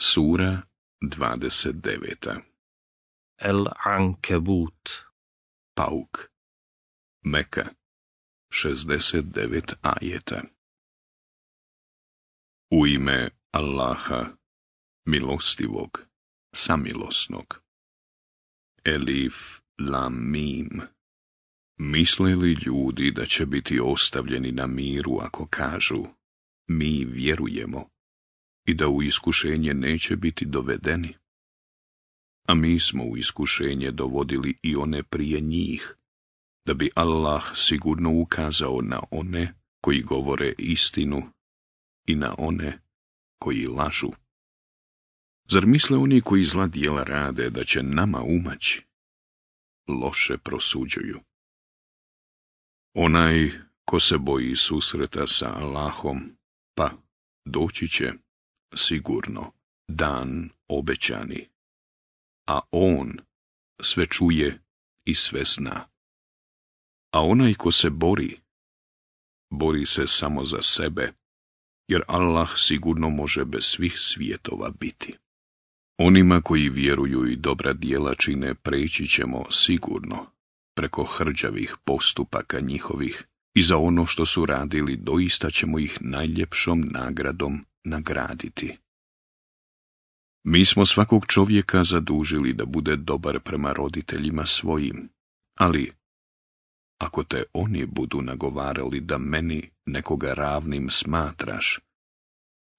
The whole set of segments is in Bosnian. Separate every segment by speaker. Speaker 1: Sura 29. El-Ankebut Pauk Meka 69 ajeta U ime Allaha, milostivog, samilosnog. Elif lam mim Misle li ljudi da će biti ostavljeni na miru ako kažu mi vjerujemo i da u iskušenje neće biti dovedeni. A mi smo u iskušenje dovodili i one prije njih, da bi Allah sigurno ukazao na one koji govore istinu i na one koji lažu. Zar misle oni koji zla dijela rade da će nama umaći? Loše prosuđuju. Onaj ko se boji susreta sa Allahom, pa doći će sigurno, dan obećani. A on sve čuje i sve zna. A onaj ko se bori, bori se samo za sebe, jer Allah sigurno može bez svih svijetova biti. Onima koji vjeruju i dobra djela čine preći ćemo sigurno preko hrđavih postupaka njihovih i za ono što su radili doista ćemo ih najljepšom nagradom nagraditi. Mi smo svakog čovjeka zadužili da bude dobar prema roditeljima svojim, ali ako te oni budu nagovarali da meni nekoga ravnim smatraš,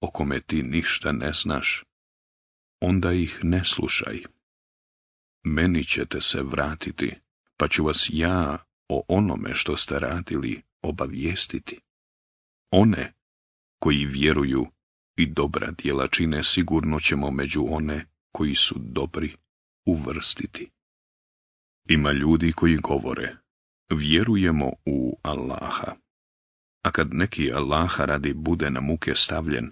Speaker 1: o kome ti ništa ne znaš, onda ih ne slušaj. Meni ćete se vratiti, pa ću vas ja o onome što ste radili obavijestiti. One koji vjeruju i dobra djela čine, sigurno ćemo među one koji su dobri uvrstiti. Ima ljudi koji govore, vjerujemo u Allaha. A kad neki Allaha radi bude na muke stavljen,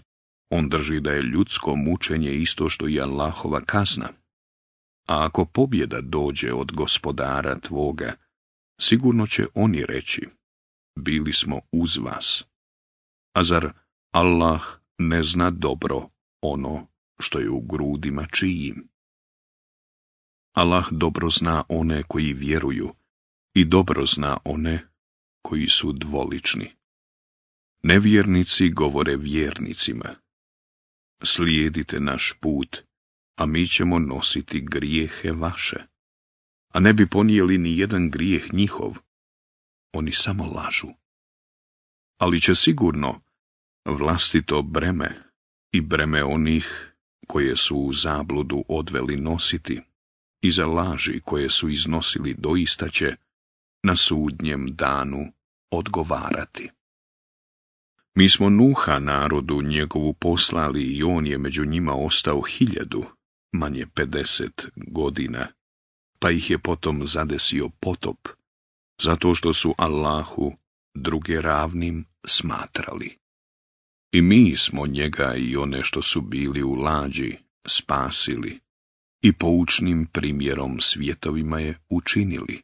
Speaker 1: on drži da je ljudsko mučenje isto što i Allahova kazna. A ako pobjeda dođe od gospodara tvoga, sigurno će oni reći, bili smo uz vas. A zar Allah ne zna dobro ono što je u grudima čijim. Allah dobro zna one koji vjeruju i dobro zna one koji su dvolični. Nevjernici govore vjernicima. Slijedite naš put, a mi ćemo nositi grijehe vaše. A ne bi ponijeli ni jedan grijeh njihov. Oni samo lažu. Ali će sigurno vlastito breme i breme onih koje su u zabludu odveli nositi i za laži koje su iznosili doista će na sudnjem danu odgovarati. Mi smo nuha narodu njegovu poslali i on je među njima ostao hiljadu, manje pedeset godina, pa ih je potom zadesio potop, zato što su Allahu druge ravnim smatrali. I mi smo njega i one što su bili u lađi spasili i poučnim primjerom svjetovima je učinili.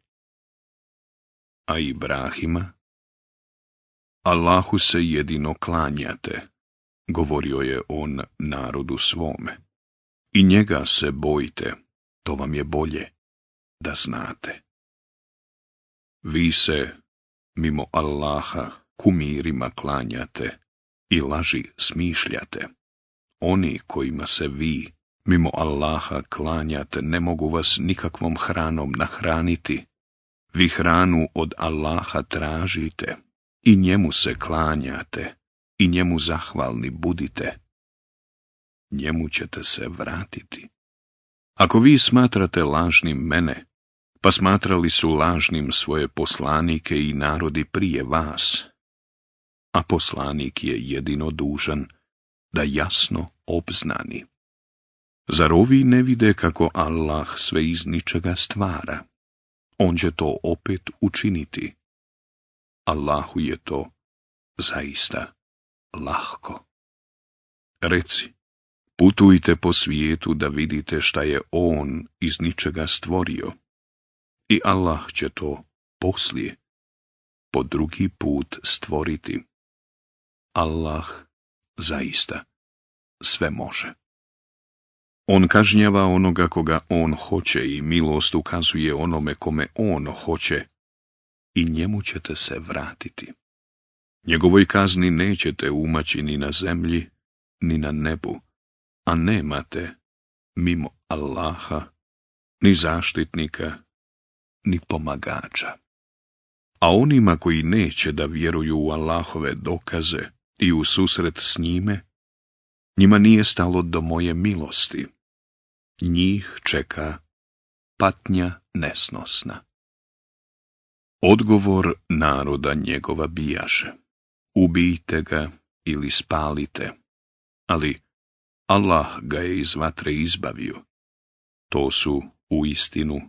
Speaker 1: A Ibrahima? Allahu se jedino klanjate, govorio je on narodu svome. I njega se bojite, to vam je bolje, da znate. Vi se, mimo Allaha, kumirima klanjate, i laži smišljate. Oni kojima se vi, mimo Allaha, klanjate, ne mogu vas nikakvom hranom nahraniti. Vi hranu od Allaha tražite i njemu se klanjate i njemu zahvalni budite. Njemu ćete se vratiti. Ako vi smatrate lažnim mene, pa smatrali su lažnim svoje poslanike i narodi prije vas, a poslanik je jedino dužan da jasno obznani. Zar ovi ne vide kako Allah sve iz ničega stvara? On će to opet učiniti. Allahu je to zaista lahko. Reci, putujte po svijetu da vidite šta je On iz ničega stvorio. I Allah će to poslije, po drugi put stvoriti. Allah zaista sve može. On kažnjava onoga koga on hoće i milost ukazuje onome kome on hoće i njemu ćete se vratiti. Njegovoj kazni nećete umaći ni na zemlji, ni na nebu, a nemate, mimo Allaha, ni zaštitnika, ni pomagača. A onima koji neće da vjeruju u Allahove dokaze, i u susret s njime, njima nije stalo do moje milosti. Njih čeka patnja nesnosna. Odgovor naroda njegova bijaše. Ubijte ga ili spalite. Ali Allah ga je iz vatre izbavio. To su u istinu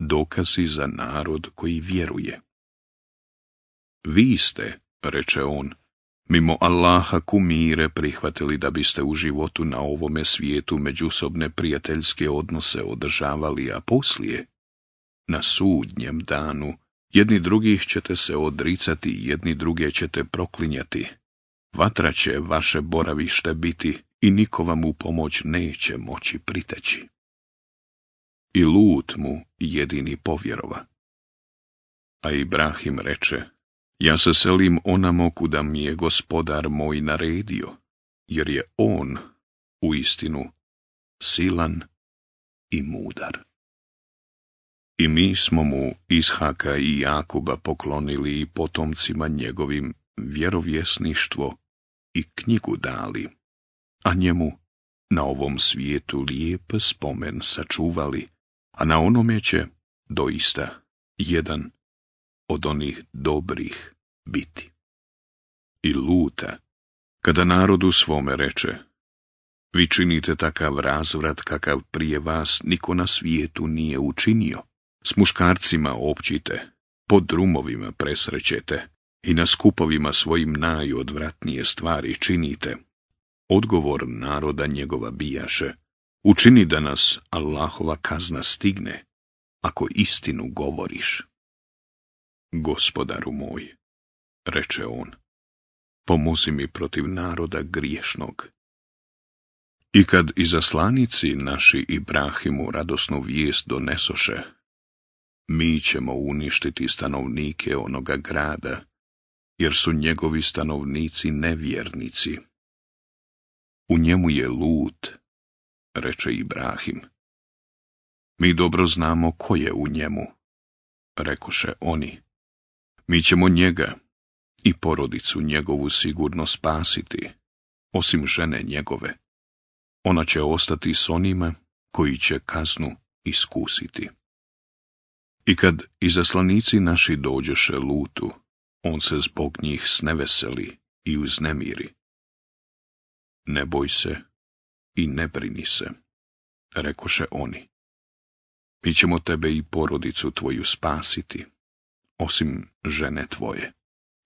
Speaker 1: dokazi za narod koji vjeruje. Vi ste, reče on, mimo Allaha kumire prihvatili da biste u životu na ovome svijetu međusobne prijateljske odnose održavali, a poslije, na sudnjem danu, jedni drugih ćete se odricati, jedni druge ćete proklinjati. Vatra će vaše boravište biti i niko vam u pomoć neće moći priteći. I lut mu jedini povjerova. A Ibrahim reče, ja se selim onamo kuda mi je gospodar moj naredio, jer je on, u istinu, silan i mudar. I mi smo mu Ishaka i Jakuba poklonili i potomcima njegovim vjerovjesništvo i knjigu dali, a njemu na ovom svijetu lijep spomen sačuvali, a na onome će, doista, jedan od onih dobrih biti. I luta, kada narodu svome reče, vi činite takav razvrat kakav prije vas niko na svijetu nije učinio. S muškarcima općite, pod drumovima presrećete i na skupovima svojim najodvratnije stvari činite. Odgovor naroda njegova bijaše, učini da nas Allahova kazna stigne, ako istinu govoriš. Gospodaru moj, reče on, pomozi mi protiv naroda griješnog. I kad izaslanici naši Ibrahimu radosnu vijest donesoše, mi ćemo uništiti stanovnike onoga grada, jer su njegovi stanovnici nevjernici. U njemu je lut, reče Ibrahim. Mi dobro znamo ko je u njemu, rekoše oni. Mi ćemo njega i porodicu njegovu sigurno spasiti, osim žene njegove. Ona će ostati s onima koji će kaznu iskusiti. I kad izaslanici naši dođeše lutu, on se zbog njih sneveseli i uznemiri. Ne boj se i ne brini se, rekoše oni. Mi ćemo tebe i porodicu tvoju spasiti osim žene tvoje.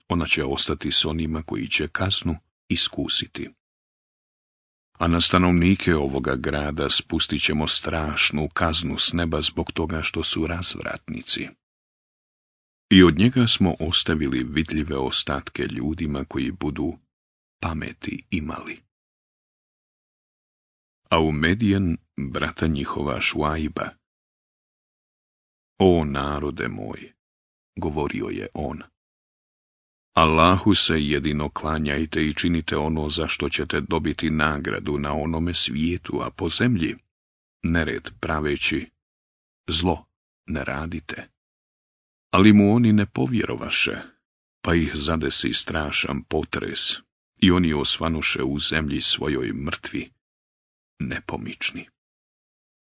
Speaker 1: Ona će ostati s onima koji će kaznu iskusiti. A na stanovnike ovoga grada spustit ćemo strašnu kaznu s neba zbog toga što su razvratnici. I od njega smo ostavili vidljive ostatke ljudima koji budu pameti imali. A u Medijan brata njihova švajba. O narode moj, govorio je on. Allahu se jedino klanjajte i činite ono za što ćete dobiti nagradu na onome svijetu, a po zemlji, nered praveći, zlo ne radite. Ali mu oni ne povjerovaše, pa ih zadesi strašan potres i oni osvanuše u zemlji svojoj mrtvi, nepomični.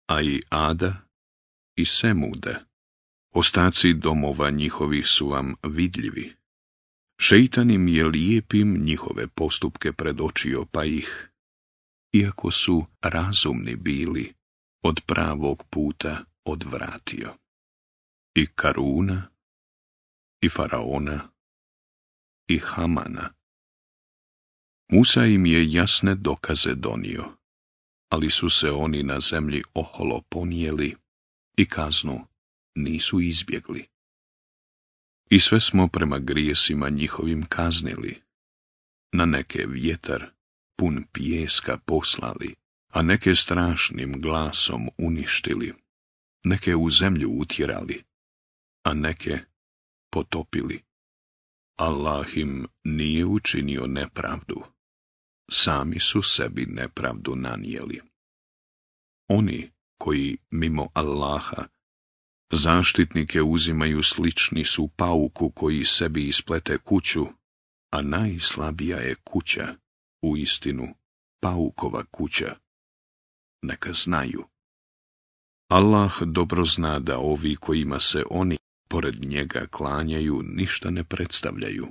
Speaker 1: A i Ada i Semude Ostaci domova njihovih su vam vidljivi. Šeitan im je lijepim njihove postupke predočio, pa ih, iako su razumni bili, od pravog puta odvratio. I Karuna, i Faraona, i Hamana. Musa im je jasne dokaze donio, ali su se oni na zemlji oholo ponijeli i kaznu nisu izbjegli. I sve smo prema grijesima njihovim kaznili, na neke vjetar pun pijeska poslali, a neke strašnim glasom uništili, neke u zemlju utjerali, a neke potopili. Allah im nije učinio nepravdu, sami su sebi nepravdu nanijeli. Oni koji mimo Allaha Zaštitnike uzimaju slični su pauku koji sebi isplete kuću, a najslabija je kuća, u istinu, paukova kuća. Neka znaju. Allah dobro zna da ovi kojima se oni pored njega klanjaju ništa ne predstavljaju.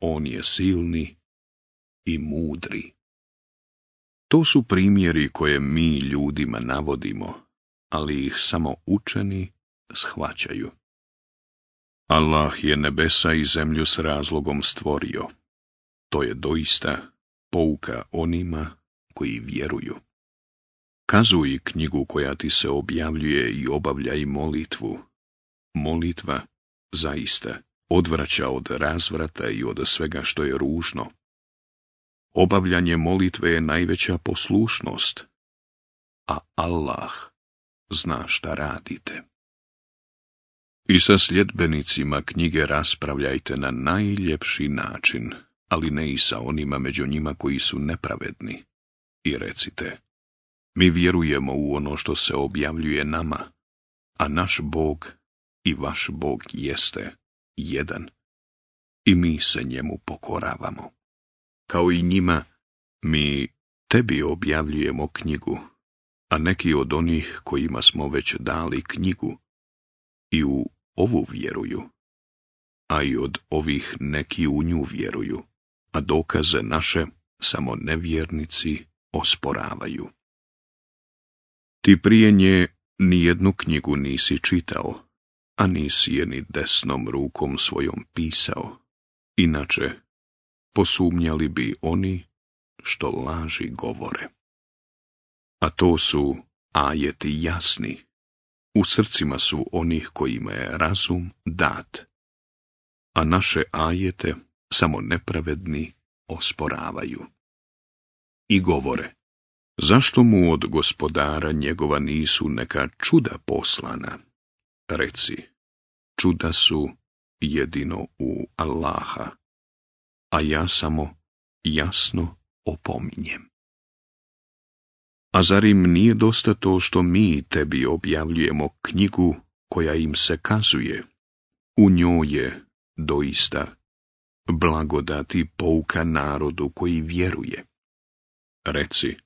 Speaker 1: On je silni i mudri. To su primjeri koje mi ljudima navodimo, ali ih samo učeni shvaćaju. Allah je nebesa i zemlju s razlogom stvorio. To je doista pouka onima koji vjeruju. Kazuj knjigu koja ti se objavljuje i obavljaj molitvu. Molitva zaista odvraća od razvrata i od svega što je ružno. Obavljanje molitve je najveća poslušnost, a Allah zna šta radite. I sa sljedbenicima knjige raspravljajte na najljepši način, ali ne i sa onima među njima koji su nepravedni. I recite, mi vjerujemo u ono što se objavljuje nama, a naš Bog i vaš Bog jeste jedan. I mi se njemu pokoravamo. Kao i njima, mi tebi objavljujemo knjigu a neki od onih kojima smo već dali knjigu i u ovu vjeruju, a i od ovih neki u nju vjeruju, a dokaze naše samo nevjernici osporavaju. Ti prije nje jednu knjigu nisi čitao, a nisi je ni desnom rukom svojom pisao, inače posumnjali bi oni što laži govore a to su ajeti jasni. U srcima su onih kojima je razum dat, a naše ajete samo nepravedni osporavaju. I govore, zašto mu od gospodara njegova nisu neka čuda poslana? Reci, čuda su jedino u Allaha, a ja samo jasno opominjem. A zar im nije dosta to što mi tebi objavljujemo knjigu koja im se kazuje? U njoj je, doista, blagodati pouka narodu koji vjeruje. Reci,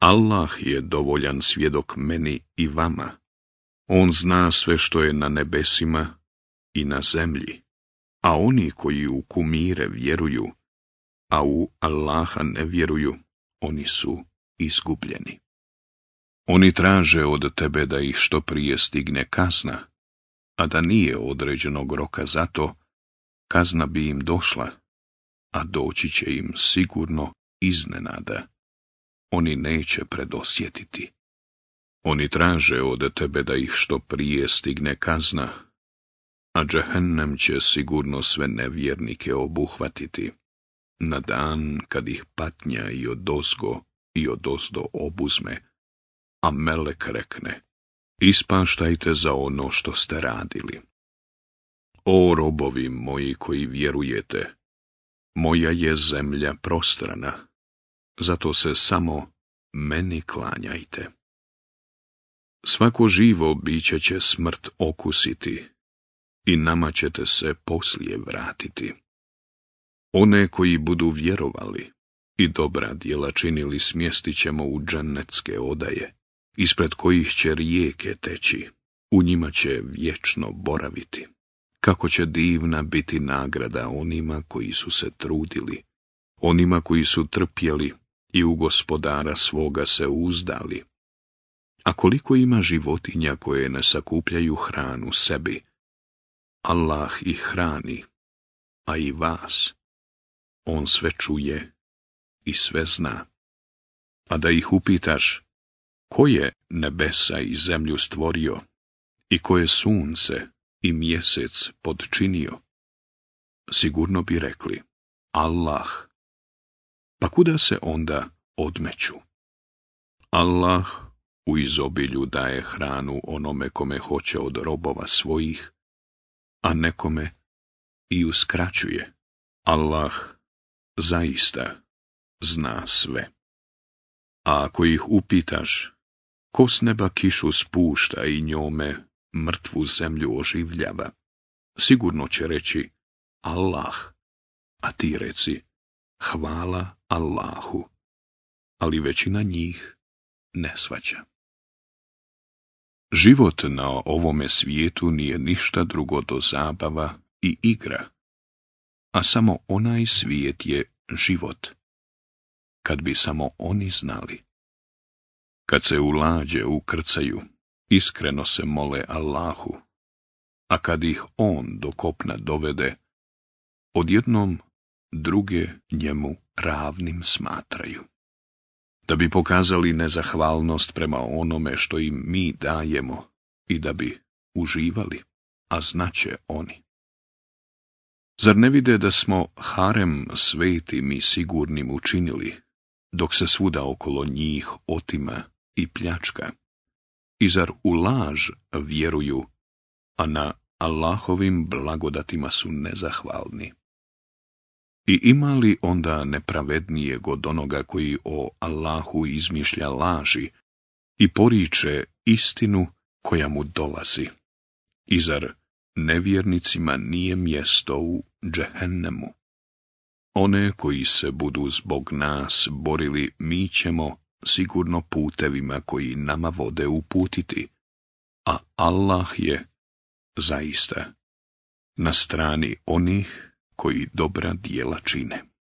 Speaker 1: Allah je dovoljan svjedok meni i vama. On zna sve što je na nebesima i na zemlji, a oni koji u kumire vjeruju, a u Allaha ne vjeruju, oni su izgubljeni. Oni traže od tebe da ih što prije stigne kazna, a da nije određenog roka za to, kazna bi im došla, a doći će im sigurno iznenada. Oni neće predosjetiti. Oni traže od tebe da ih što prije stigne kazna, a džehennem će sigurno sve nevjernike obuhvatiti, na dan kad ih patnja i odozgo i odozdo obuzme. A Melek rekne, ispaštajte za ono što ste radili. O robovi moji koji vjerujete, moja je zemlja prostrana, zato se samo meni klanjajte. Svako živo biće će smrt okusiti i nama ćete se poslije vratiti. One koji budu vjerovali, i dobra djela činili smjestit ćemo u džennetske odaje, ispred kojih će rijeke teći, u njima će vječno boraviti. Kako će divna biti nagrada onima koji su se trudili, onima koji su trpjeli i u gospodara svoga se uzdali. A koliko ima životinja koje ne sakupljaju hranu sebi, Allah ih hrani, a i vas. On sve čuje i sve zna. A da ih upitaš, ko je nebesa i zemlju stvorio i koje je sunce i mjesec podčinio? Sigurno bi rekli, Allah. Pa kuda se onda odmeću? Allah u izobilju daje hranu onome kome hoće od robova svojih, a nekome i uskraćuje. Allah zaista zna sve. A ako ih upitaš, ko s neba kišu spušta i njome mrtvu zemlju oživljava, sigurno će reći Allah, a ti reci hvala Allahu, ali većina njih ne svaća. Život na ovome svijetu nije ništa drugo do zabava i igra, a samo onaj svijet je život kad bi samo oni znali. Kad se u lađe ukrcaju, iskreno se mole Allahu, a kad ih on do kopna dovede, odjednom druge njemu ravnim smatraju. Da bi pokazali nezahvalnost prema onome što im mi dajemo i da bi uživali, a znaće oni. Zar ne vide da smo harem svetim i sigurnim učinili, dok se svuda okolo njih otima i pljačka. I zar u laž vjeruju, a na Allahovim blagodatima su nezahvalni? I ima li onda nepravednijeg od onoga koji o Allahu izmišlja laži i poriče istinu koja mu dolazi? Izar nevjernicima nije mjesto u džehennemu? One koji se budu zbog nas borili, mi ćemo sigurno putevima koji nama vode uputiti, a Allah je zaista na strani onih koji dobra dijela čine.